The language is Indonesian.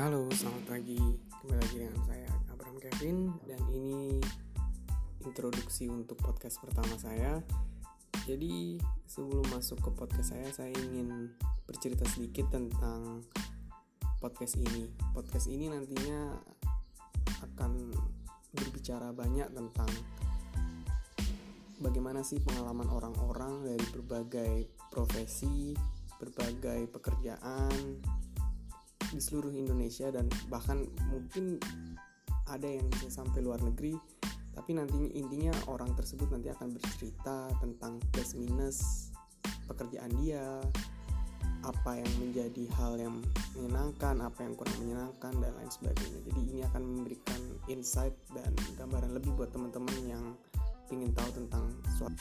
Halo, selamat pagi. Kembali lagi dengan saya Abraham Kevin dan ini introduksi untuk podcast pertama saya. Jadi, sebelum masuk ke podcast saya, saya ingin bercerita sedikit tentang podcast ini. Podcast ini nantinya akan berbicara banyak tentang bagaimana sih pengalaman orang-orang dari berbagai profesi, berbagai pekerjaan di seluruh Indonesia dan bahkan mungkin ada yang bisa sampai luar negeri tapi nantinya intinya orang tersebut nanti akan bercerita tentang plus minus pekerjaan dia apa yang menjadi hal yang menyenangkan apa yang kurang menyenangkan dan lain sebagainya. Jadi ini akan memberikan insight dan gambaran lebih buat teman-teman yang ingin tahu tentang suatu